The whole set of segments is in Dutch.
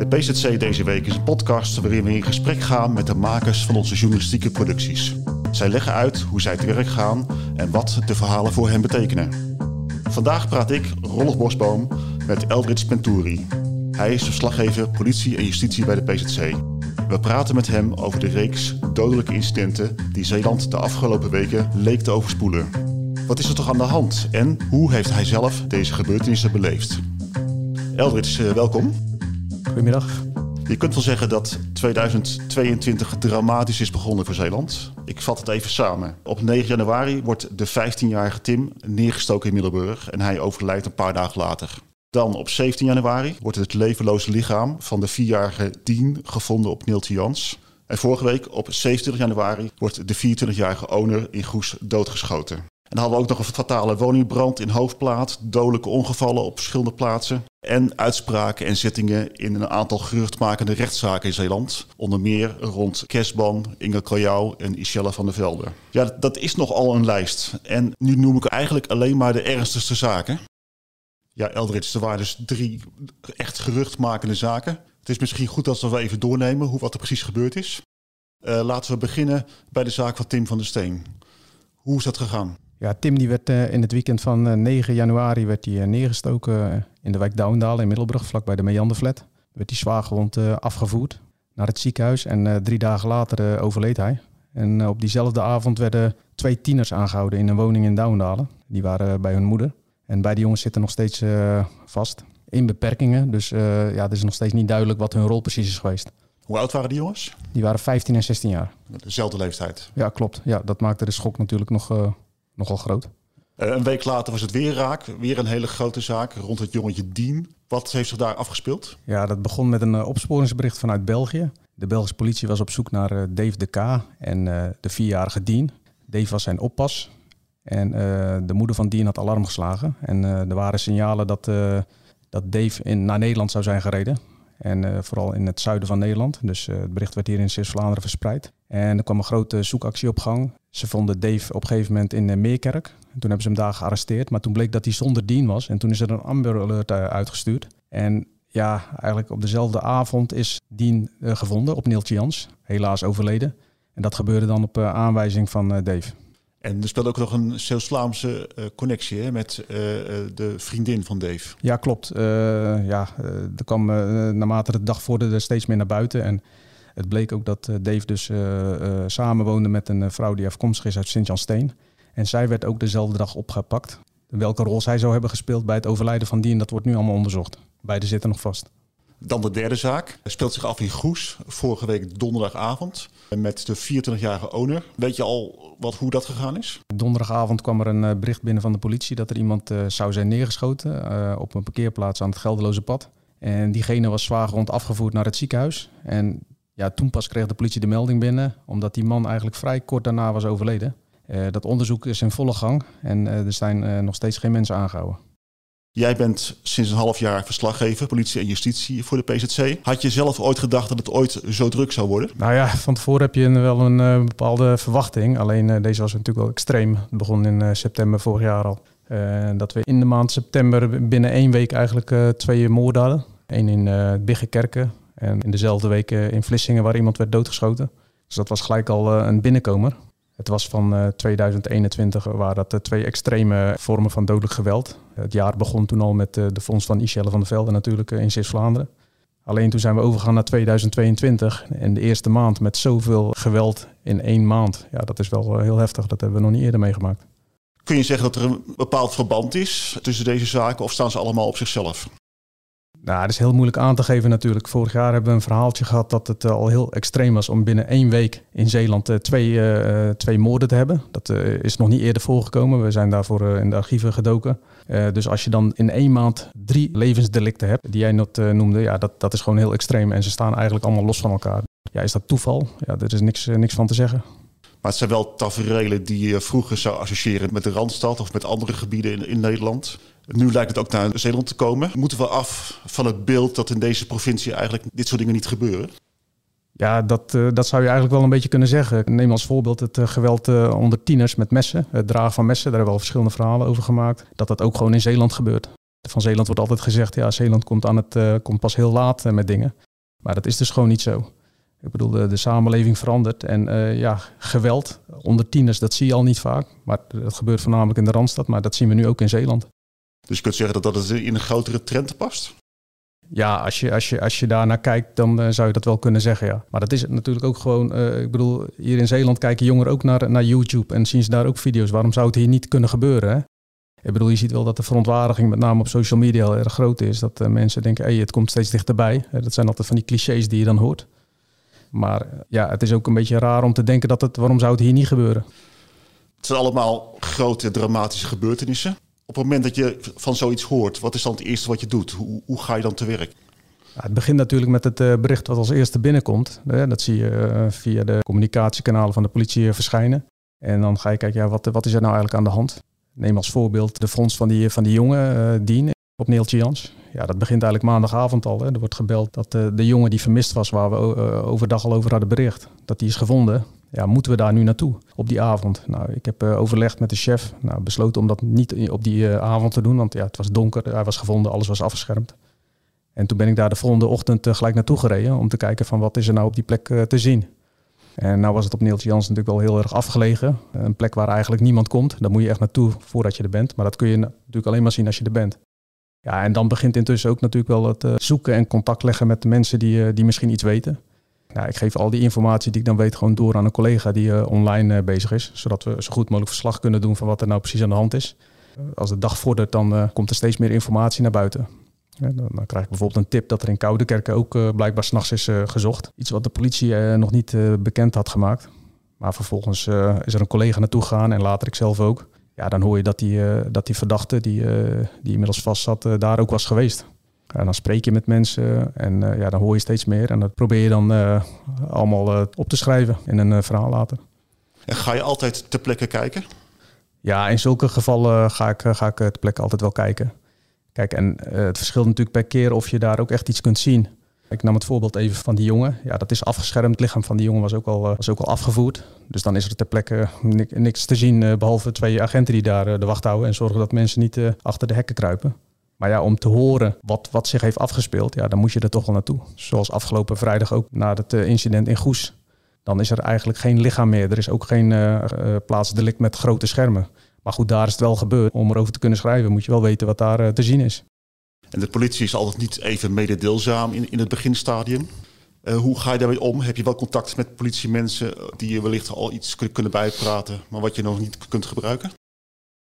De PZC deze week is een podcast waarin we in gesprek gaan met de makers van onze journalistieke producties. Zij leggen uit hoe zij te werk gaan en wat de verhalen voor hen betekenen. Vandaag praat ik, Rolf Bosboom, met Eldritz Penturi. Hij is verslaggever politie en justitie bij de PZC. We praten met hem over de reeks dodelijke incidenten die Zeeland de afgelopen weken leek te overspoelen. Wat is er toch aan de hand en hoe heeft hij zelf deze gebeurtenissen beleefd? Eldritz, eh, welkom. Goedemiddag. Je kunt wel zeggen dat 2022 dramatisch is begonnen voor Zeeland. Ik vat het even samen. Op 9 januari wordt de 15-jarige Tim neergestoken in Middelburg en hij overlijdt een paar dagen later. Dan op 17 januari wordt het levenloze lichaam van de 4-jarige Dien gevonden op Neeltje Jans. En vorige week op 27 januari wordt de 24-jarige owner in Goes doodgeschoten. En dan hadden we ook nog een fatale woningbrand in Hoofdplaat, dodelijke ongevallen op verschillende plaatsen en uitspraken en zittingen in een aantal geruchtmakende rechtszaken in Zeeland. Onder meer rond Kesban, Inge Kaljau en Isella van der Velde. Ja, dat is nogal een lijst. En nu noem ik eigenlijk alleen maar de ernstigste zaken. Ja, Eldritz, er waren dus drie echt geruchtmakende zaken. Het is misschien goed als we even doornemen hoe wat er precies gebeurd is. Uh, laten we beginnen bij de zaak van Tim van der Steen. Hoe is dat gegaan? Ja, Tim die werd uh, in het weekend van uh, 9 januari werd hij, uh, neergestoken in de wijk Douwendaal in Middelburg, vlakbij de Meanderflat. Werd hij zwaargewond afgevoerd naar het ziekenhuis en drie dagen later overleed hij. En op diezelfde avond werden twee tieners aangehouden in een woning in Douwendalen. Die waren bij hun moeder. En beide jongens zitten nog steeds vast in beperkingen. Dus ja, het is nog steeds niet duidelijk wat hun rol precies is geweest. Hoe oud waren die jongens? Die waren 15 en 16 jaar. Dezelfde leeftijd? Ja, klopt. Ja, dat maakte de schok natuurlijk nog nogal groot. Uh, een week later was het weer raak. Weer een hele grote zaak rond het jongetje Dien. Wat heeft zich daar afgespeeld? Ja, dat begon met een uh, opsporingsbericht vanuit België. De Belgische politie was op zoek naar uh, Dave de K. en de vierjarige Dien. Dave was zijn oppas. En de moeder van Dien had alarm geslagen. En er waren signalen dat, dat Dave in, naar Nederland zou zijn gereden. En vooral in het zuiden van Nederland. Dus het bericht werd hier in Zeeuws-Vlaanderen verspreid. En er kwam een grote zoekactie op gang. Ze vonden Dave op een gegeven moment in eh, Meerkerk. En toen hebben ze hem daar gearresteerd. Maar toen bleek dat hij zonder dien was. En toen is er een Amber Alert eh, uitgestuurd. En ja, eigenlijk op dezelfde avond is Dien uh, gevonden op Neeltje Jans. Helaas overleden. En dat gebeurde dan op uh, aanwijzing van uh, Dave. En er speelde ook nog een Zeeuws-Vlaamse connectie hè, met de vriendin van Dave. Ja, klopt. ja, er kwam naarmate de dag vorderde steeds meer naar buiten. En het bleek ook dat eh, Dave dus eh, eh, samenwoonde met een vrouw die afkomstig is uit Sint-Jan-Steen. En zij werd ook dezelfde dag opgepakt. Welke rol zij zou hebben gespeeld bij het overlijden van die, en dat wordt nu allemaal onderzocht. Beide zitten nog vast. Dan de derde zaak. speelt zich af in Goes, vorige week donderdagavond. Met de 24-jarige owner. Weet je al wat, hoe dat gegaan is? Donderdagavond kwam er een bericht binnen van de politie dat er iemand uh, zou zijn neergeschoten uh, op een parkeerplaats aan het Geldeloze pad. En diegene was zwaar gewond afgevoerd naar het ziekenhuis. En ja, toen pas kreeg de politie de melding binnen, omdat die man eigenlijk vrij kort daarna was overleden. Uh, dat onderzoek is in volle gang en uh, er zijn uh, nog steeds geen mensen aangehouden. Jij bent sinds een half jaar verslaggever, politie en justitie voor de PZC. Had je zelf ooit gedacht dat het ooit zo druk zou worden? Nou ja, van tevoren heb je wel een bepaalde verwachting. Alleen deze was natuurlijk wel extreem. Het begon in september vorig jaar al. dat we in de maand september binnen één week eigenlijk twee moorden hadden. Eén in uh, Biggekerken en in dezelfde week in Vlissingen waar iemand werd doodgeschoten. Dus dat was gelijk al uh, een binnenkomer. Het was van uh, 2021 waar dat de twee extreme vormen van dodelijk geweld. Het jaar begon toen al met de fonds van Michelle van der Velde natuurlijk in Zeeuws-Vlaanderen. Alleen toen zijn we overgegaan naar 2022 en de eerste maand met zoveel geweld in één maand. Ja, dat is wel heel heftig. Dat hebben we nog niet eerder meegemaakt. Kun je zeggen dat er een bepaald verband is tussen deze zaken of staan ze allemaal op zichzelf? Nou, dat is heel moeilijk aan te geven natuurlijk. Vorig jaar hebben we een verhaaltje gehad dat het uh, al heel extreem was om binnen één week in Zeeland uh, twee, uh, twee moorden te hebben. Dat is nog niet eerder voorgekomen. We zijn daarvoor in de archieven gedoken. dus als je dan in één maand drie levensdelicten hebt, die jij net noemde, ja, dat, dat is gewoon heel extreem. En ze staan eigenlijk allemaal los van elkaar. Ja, is dat toeval? Ja, er is niks, niks van te zeggen. Maar het zijn wel taferelen die je vroeger zou associëren met de Randstad of met andere gebieden in, in Nederland. Nu lijkt het ook naar Zeeland te komen. Moeten we af van het beeld dat in deze provincie eigenlijk dit soort dingen niet gebeuren? Ja, dat, uh, dat zou je eigenlijk wel een beetje kunnen zeggen. Neem als voorbeeld het uh, geweld uh, onder tieners met messen. Het dragen van messen, daar hebben we al verschillende verhalen over gemaakt. Dat dat ook gewoon in Zeeland gebeurt. Van Zeeland wordt altijd gezegd, ja, Zeeland komt, aan het, komt pas heel laat met dingen. Maar dat is dus gewoon niet zo. Ik bedoel, de, de samenleving verandert. En ja, geweld onder tieners, dat zie je al niet vaak. Maar dat gebeurt voornamelijk in de Randstad. Maar dat zien we nu ook in Zeeland. Dus je kunt zeggen dat dat in een grotere trend past? Ja, als je, als je, als je daar naar kijkt, dan uh, zou je dat wel kunnen zeggen, ja. Maar dat is natuurlijk ook gewoon... Uh, ik bedoel, hier in Zeeland kijken jongeren ook naar, naar YouTube... en zien ze daar ook video's. Waarom zou het hier niet kunnen gebeuren, hè? Ik bedoel, je ziet wel dat de verontwaardiging met name op social media heel erg groot is. Dat uh, mensen denken, hey, het komt steeds dichterbij. dat zijn altijd van die clichés die je dan hoort. Maar ja, het is ook een beetje raar om te denken dat het... waarom zou het hier niet gebeuren? Het zijn allemaal grote dramatische gebeurtenissen. Op het moment dat je van zoiets hoort, wat is dan het eerste wat je doet? Hoe, hoe ga je dan te werk? Het begint natuurlijk met het uh, bericht wat als eerste binnenkomt. dat zie je uh, via de communicatiekanalen van de politie verschijnen. En dan ga je kijken, ja, wat, wat is er nou eigenlijk aan de hand? Neem als voorbeeld de fonds van die, van die jongen, uh, Dien, op Neeltje Jans. Ja, dat begint eigenlijk maandagavond al. Hè. Er wordt gebeld dat de jongen die vermist was, waar we overdag al over hadden bericht, dat die is gevonden ja, moeten we daar nu naartoe op die avond? Nou, ik heb uh, overlegd met de chef, nou, besloten om dat niet op die uh, avond te doen, want ja, het was donker, hij was gevonden, alles was afgeschermd. En toen ben ik daar de volgende ochtend uh, gelijk naartoe gereden om te kijken van wat is er nou op die plek te zien. En nou was het op Neeltje Jans natuurlijk wel heel erg afgelegen. Een plek waar eigenlijk niemand komt. Daar moet je echt naartoe voordat je er bent. Maar dat kun je natuurlijk alleen maar zien als je er bent. Ja, en dan begint intussen ook natuurlijk wel het zoeken en contact leggen met de mensen die, die misschien iets weten. Nou, ik geef al die informatie die ik dan weet gewoon door aan een collega die uh, online uh, bezig is. Zodat we zo goed mogelijk verslag kunnen doen van wat er nou precies aan de hand is. Als de dag vordert, dan uh, komt er steeds meer informatie naar buiten. Dan, krijg ik bijvoorbeeld een tip dat er in Koudekerken ook blijkbaar s'nachts is gezocht. Iets wat de politie nog niet bekend had gemaakt. Maar vervolgens is er een collega naartoe gegaan en later ik zelf ook. Ja, dan hoor je dat die, dat die verdachte die, die inmiddels vast zat, daar ook was geweest. En dan spreek je met mensen en uh, ja, dan hoor je steeds meer. En dat probeer je dan uh, allemaal uh, op te schrijven in een verhaal later. En ga je altijd ter plekke kijken? Ja, in zulke gevallen ga ik, ga ik ter plekke altijd wel kijken. Kijk, en het verschilt natuurlijk per keer of je daar ook echt iets kunt zien. Ik nam het voorbeeld even van die jongen. Ja, dat is afgeschermd. Het lichaam van die jongen was ook al, was ook al afgevoerd. Dus dan is er ter plekke niks te zien, behalve twee agenten die daar de wacht houden en zorgen dat mensen niet achter de hekken kruipen. Maar ja, om te horen wat, wat zich heeft afgespeeld, ja, dan moet je er toch wel naartoe. Zoals afgelopen vrijdag ook na het eh, incident in Goes. Dan is er eigenlijk geen lichaam meer. Er is ook geen uh, plaatsdelict met grote schermen. Maar goed, daar is het wel gebeurd. Om erover te kunnen schrijven moet je wel weten wat daar te zien is. En de politie is altijd niet even mededeelzaam in, in het beginstadium. Hoe ga je daarmee om? Heb je wel contact met politiemensen die je wellicht al iets kunnen bijpraten, maar wat je nog niet kunt gebruiken?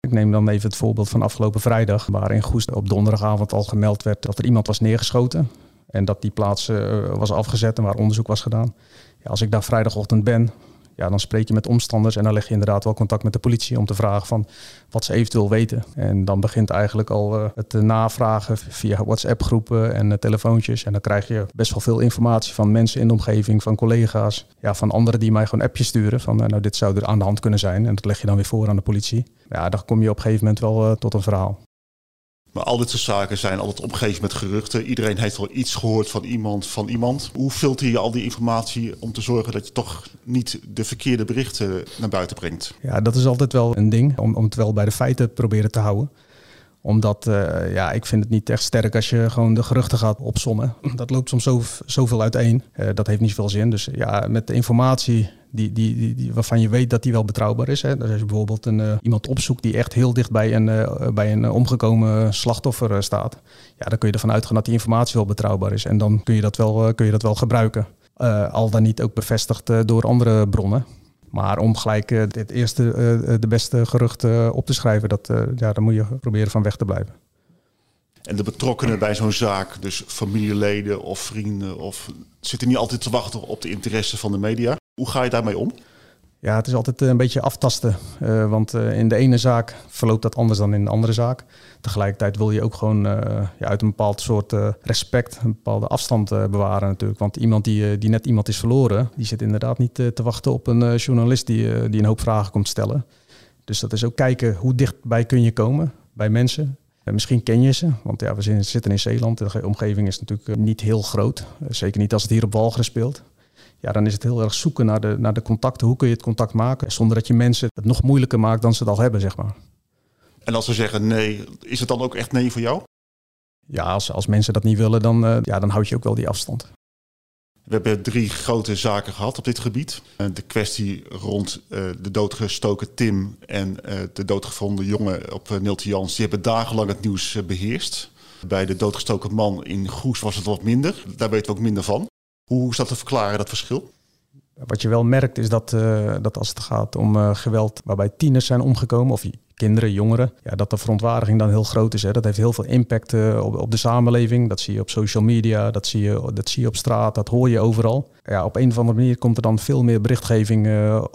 Ik neem dan even het voorbeeld van afgelopen vrijdag, waar in Goes op donderdagavond al gemeld werd dat er iemand was neergeschoten. En dat die plaats uh, was afgezet en waar onderzoek was gedaan. Ja, als ik daar vrijdagochtend ben, ja, dan spreek je met omstanders en dan leg je inderdaad wel contact met de politie om te vragen van wat ze eventueel weten. En dan begint eigenlijk al uh, het navragen via WhatsApp-groepen en telefoontjes. En dan krijg je best wel veel informatie van mensen in de omgeving, van collega's, ja, van anderen die mij gewoon appjes sturen van nou dit zou er aan de hand kunnen zijn. En dat leg je dan weer voor aan de politie. Ja, dan kom je op een gegeven moment wel tot een verhaal. Maar al dit soort zaken zijn altijd omgeven met geruchten. Iedereen heeft wel iets gehoord van iemand van iemand. Hoe filter je al die informatie om te zorgen dat je toch niet de verkeerde berichten naar buiten brengt? Ja, dat is altijd wel een ding, om, om het wel bij de feiten proberen te houden omdat, uh, ja, ik vind het niet echt sterk als je gewoon de geruchten gaat opsommen. Dat loopt soms zo, zoveel uiteen. Uh, dat heeft niet zoveel zin. Dus ja, met de informatie die, die, die, die, waarvan je weet dat die wel betrouwbaar is. Hè. Dus als je bijvoorbeeld een, uh, iemand opzoekt die echt heel dicht bij een, bij een omgekomen slachtoffer staat. Ja, dan kun je ervan uitgaan dat die informatie wel betrouwbaar is. En dan kun je dat wel, kun je dat wel gebruiken. al dan niet ook bevestigd door andere bronnen. Maar om gelijk het eerste, de beste gerucht op te schrijven, dat, ja, dan moet je proberen van weg te blijven. En de betrokkenen bij zo'n zaak, dus familieleden of vrienden, of zitten niet altijd te wachten op de interesse van de media. Hoe ga je daarmee om? Ja, het is altijd een beetje aftasten. Uh, want uh, in de ene zaak verloopt dat anders dan in de andere zaak. Tegelijkertijd wil je ook gewoon uit een bepaald soort respect, een bepaalde afstand bewaren natuurlijk. Want iemand die, die net iemand is verloren, die zit inderdaad niet te wachten op een journalist die, die een hoop vragen komt stellen. Dus dat is ook kijken hoe dichtbij kun je komen bij mensen. misschien ken je ze, want ja, we zitten in Zeeland. De omgeving is natuurlijk niet heel groot. zeker niet als het hier op Walcheren speelt ja, dan is het heel erg zoeken naar de, naar de contacten. Hoe kun je het contact maken zonder dat je mensen het nog moeilijker maakt dan ze het al hebben, zeg maar. En als ze zeggen nee, is het dan ook echt nee voor jou? Ja, als, als mensen dat niet willen, dan, uh, ja, dan houd je ook wel die afstand. We hebben drie grote zaken gehad op dit gebied. Eh, de kwestie rond uh, de doodgestoken Tim en de doodgevonden jongen op Nilte Jans. Die hebben dagenlang het nieuws beheerst. Bij de doodgestoken man in Goes was het wat minder. Daar weten we ook minder van. Hoe is dat te verklaren, dat verschil? Wat je wel merkt is dat, uh, dat als het gaat om uh, geweld waarbij tieners zijn omgekomen, of kinderen, jongeren, ja, dat de verontwaardiging dan heel groot is. Hè. Dat heeft heel veel impact uh, op, op de samenleving. Dat zie je op social media, dat zie, je, dat zie je op straat, dat hoor je overal. Ja, op een of andere manier komt er dan veel meer berichtgeving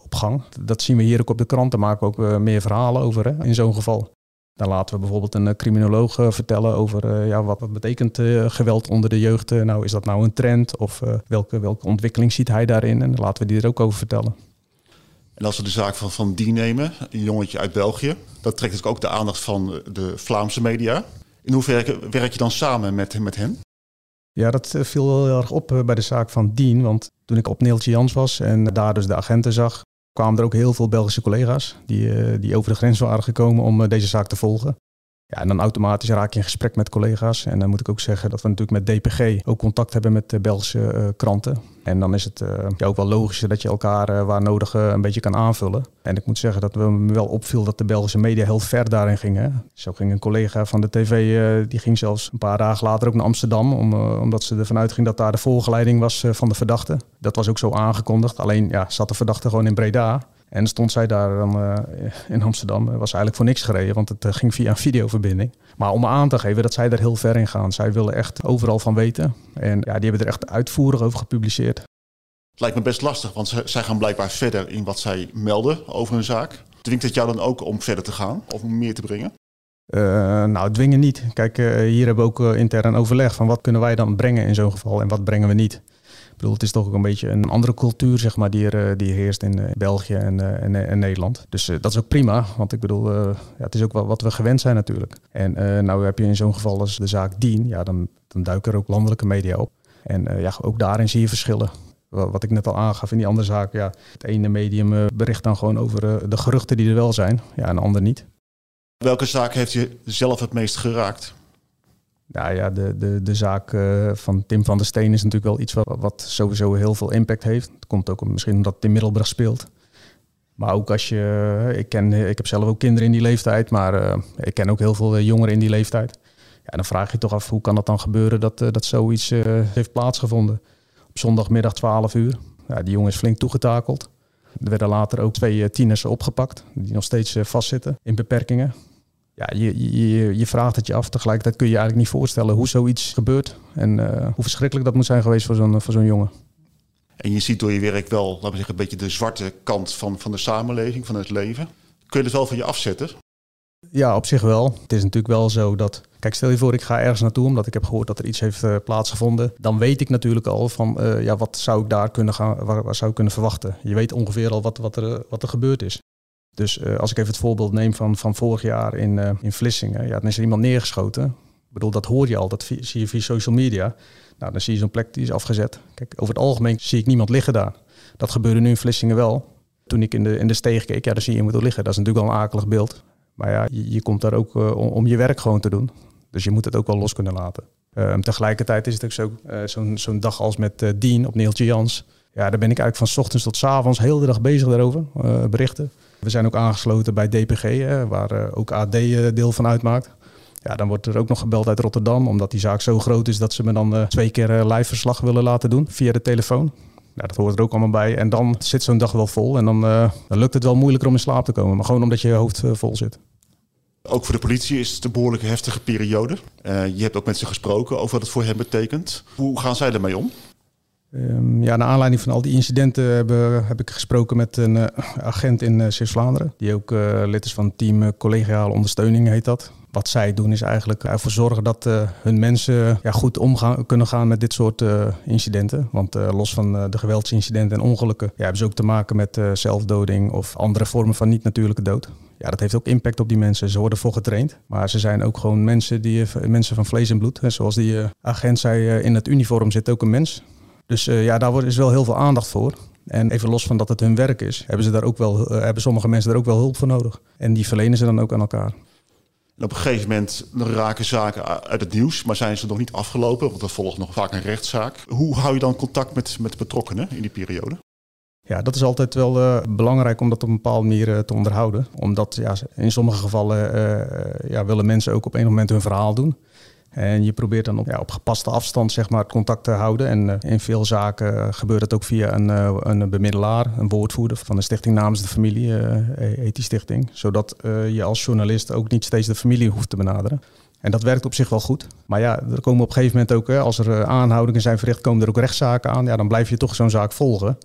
op gang. Dat zien we hier ook op de kranten, maken we ook meer verhalen over hè, in zo'n geval. Dan laten we bijvoorbeeld een eh, criminoloog eh, vertellen over uh, ja, wat, wat betekent geweld onder de jeugd. nou, is dat nou een trend of welke, welke ontwikkeling ziet hij daarin? En dan laten we die er ook over vertellen. En als we de zaak van Van Die nemen, een jongetje uit België, dat trekt dus ook de aandacht van de Vlaamse media. In hoeverre werk je dan samen met, met hen? Ja, dat viel wel heel erg op bij de zaak van Dien. Want toen ik op Neeltje Jans was en daar dus de agenten zag, kwamen er ook heel veel Belgische collega's die, uh, die over de grens waren gekomen om uh, deze zaak te volgen. En dan automatisch raak je in gesprek met collega's. En dan moet ik ook zeggen dat we natuurlijk met DPG ook contact hebben met de Belgische uh, kranten. En dan is het uh, ja, ook wel logisch dat je elkaar uh, waar nodig een beetje kan aanvullen. En ik moet zeggen dat we me wel opviel dat de Belgische media heel ver daarin gingen. Zo ging een collega van de tv, die ging zelfs een paar dagen later ook naar Amsterdam. Om, omdat ze ervan uitging dat daar de voorgeleiding was van de verdachte. Dat was ook zo aangekondigd. Alleen ja, zat de verdachte gewoon in Breda. En stond zij daar dan uh, in Amsterdam, was eigenlijk voor niks gereden, want het uh, ging via een videoverbinding. Maar om aan te geven dat zij daar heel ver in gaan. Zij willen echt overal van weten. En ja, die hebben er echt uitvoerig over gepubliceerd. Het lijkt me best lastig, want zij gaan blijkbaar verder in wat zij melden over hun zaak. Dwingt het jou dan ook om verder te gaan of om meer te brengen? Uh, nou, dwingen niet. Kijk, hier hebben we ook intern overleg van wat kunnen wij dan brengen in zo'n geval en wat brengen we niet het is toch ook een beetje een andere cultuur zeg maar, die, er, eh, die heerst in eh, België en, eh, en, en, Nederland. Dus dat is ook prima, want ik bedoel, ja, het is ook wel wat we gewend zijn natuurlijk. En nou heb je in zo'n geval als de zaak Dien, ja, dan, dan duiken er ook landelijke media op. En ja, ook daarin zie je verschillen wat ik net al aangaf in die andere zaak. Ja, het ene medium bericht dan gewoon over de geruchten die er wel zijn, ja, en de ander niet. Welke zaak heeft je zelf het meest geraakt? Nou ja, de, de, de zaak uh, van Tim van der Steen is natuurlijk wel iets wat, sowieso heel veel impact heeft. Het komt ook misschien omdat Tim Middelburg speelt. Maar ook als je, ik, ken, ik heb zelf ook kinderen in die leeftijd, maar uh, ik ken ook heel veel jongeren in die leeftijd. Ja, dan vraag je toch af, hoe kan dat dan gebeuren dat, dat zoiets heeft plaatsgevonden? Op zondagmiddag 12 uur. Ja, die jongen is flink toegetakeld. Er werden later ook twee tieners opgepakt, die nog steeds vastzitten in beperkingen ja, je, je, je vraagt het je af. Tegelijkertijd kun je je eigenlijk niet voorstellen hoe zoiets gebeurt. En uh, hoe verschrikkelijk dat moet zijn geweest voor zo'n voor zo'n jongen. En je ziet door je werk wel, laten we zeggen, een beetje de zwarte kant van, van de samenleving, van het leven. Kun je het wel van je afzetten? Ja, op zich wel. Het is natuurlijk wel zo dat. Kijk, stel je voor, ik ga ergens naartoe omdat ik heb gehoord dat er iets heeft uh, plaatsgevonden. Dan weet ik natuurlijk al van, uh, ja, wat zou ik daar kunnen gaan, waar, waar, zou ik kunnen verwachten? Je weet ongeveer al wat, wat, er, wat er gebeurd is. Dus uh, als ik even het voorbeeld neem van, van vorig jaar in, uh, in Vlissingen, ja, dan is er iemand neergeschoten. Ik bedoel, dat hoor je al, dat zie je via social media. Nou, dan zie je zo'n plek die is afgezet. Kijk, over het algemeen zie ik niemand liggen daar. Dat gebeurde nu in Vlissingen wel. Toen ik in de, in de steeg keek, ja, dan zie je iemand liggen. Dat is natuurlijk wel een akelig beeld. Maar ja, je, je komt daar ook uh, om, je werk gewoon te doen. Dus je moet het ook wel los kunnen laten. Um, tegelijkertijd is het ook zo, zo'n zo'n dag als met Dien op Neeltje Jans. Ja, daar ben ik eigenlijk van ochtends tot avonds heel de dag bezig daarover, berichten. We zijn ook aangesloten bij DPG, waar uh, ook AD uh, deel van uitmaakt. Ja, dan wordt er ook nog gebeld uit Rotterdam, omdat die zaak zo groot is dat ze me dan uh, twee keer live verslag willen laten doen via de telefoon. Ja, dat hoort er ook allemaal bij. En dan zit zo'n dag wel vol en dan, dan, lukt het wel moeilijker om in slaap te komen. Maar gewoon omdat je hoofd vol zit. Ook voor de politie is het een behoorlijk heftige periode. je hebt ook met ze gesproken over wat het voor hen betekent. Hoe gaan zij ermee om? Um, ja, naar aanleiding van al die incidenten heb, heb ik gesproken met een uh, agent in uh, Zeeuws-Vlaanderen. Die ook uh, lid is van team Collegiale Ondersteuning, heet dat. Wat zij doen is eigenlijk ervoor zorgen dat hun mensen ja, goed omgaan kunnen gaan met dit soort incidenten. Want los van de geweldsincidenten en ongelukken ja, hebben ze ook te maken met zelfdoding of andere vormen van niet-natuurlijke dood. Ja, dat heeft ook impact op die mensen. Ze worden voor getraind. Maar ze zijn ook gewoon mensen, die, mensen van vlees en bloed. Zoals die agent zei, in het uniform zit ook een mens. Dus uh, ja, daar is wel heel veel aandacht voor. En even los van dat het hun werk is, hebben, ze daar ook wel, uh, hebben sommige mensen daar ook wel hulp voor nodig. En die verlenen ze dan ook aan elkaar. En op een gegeven moment raken zaken uit het nieuws, maar zijn ze nog niet afgelopen, want er volgt nog vaak een rechtszaak. Hoe hou je dan contact met, met betrokkenen in die periode? Ja, dat is altijd wel uh, belangrijk om dat op een bepaalde manier uh, te onderhouden. Omdat ja, in sommige gevallen uh, ja, willen mensen ook op een moment hun verhaal doen. En je probeert dan op, ja, op gepaste afstand zeg maar, contact te houden. En uh, in veel zaken uh, gebeurt dat ook via een, uh, een bemiddelaar, een woordvoerder van de stichting namens de familie, uh, Stichting. Zodat je als journalist ook niet steeds de familie hoeft te benaderen. En dat werkt op zich wel goed. Maar ja, er komen op een gegeven moment ook, hè, als er aanhoudingen zijn verricht, komen er ook rechtszaken aan. Ja, dan blijf je toch zo'n zaak volgen.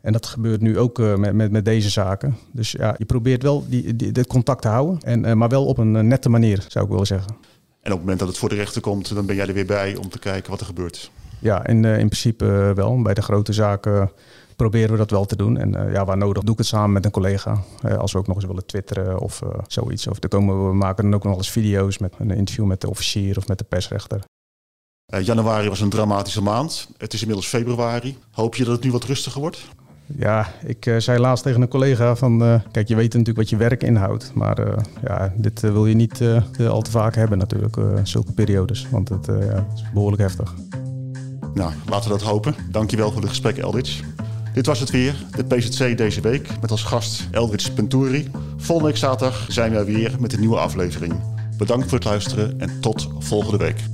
En dat gebeurt nu ook met, met, met, deze zaken. Dus ja, je probeert wel die, die, dit contact te houden, en, maar wel op een nette manier, zou ik willen zeggen. En op het moment dat het voor de rechter komt, dan ben jij er weer bij om te kijken wat er gebeurt. Ja, in, uh, in principe uh, wel. Bij de grote zaken proberen we dat wel te doen. En uh, ja, waar nodig doe ik het samen met een collega. als we ook nog eens willen twitteren of zoiets. Of dan komen we maken dan ook nog eens video's met een interview met de officier of met de persrechter. januari was een dramatische maand. Het is inmiddels februari. Hoop je dat het nu wat rustiger wordt? Ja, ik uh, zei laatst tegen een collega van... Uh, kijk, je weet natuurlijk wat je werk inhoudt. Maar uh, ja, dit wil je niet al te vaak hebben natuurlijk, zulke periodes. Want het ja, is behoorlijk heftig. Nou, laten we dat hopen. Dankjewel voor het gesprek, Eldridge. Dit was het weer, de PZC deze week, met als gast Eldridge Penturi. Volgende week zaterdag zijn we weer met een nieuwe aflevering. Bedankt voor het luisteren en tot volgende week.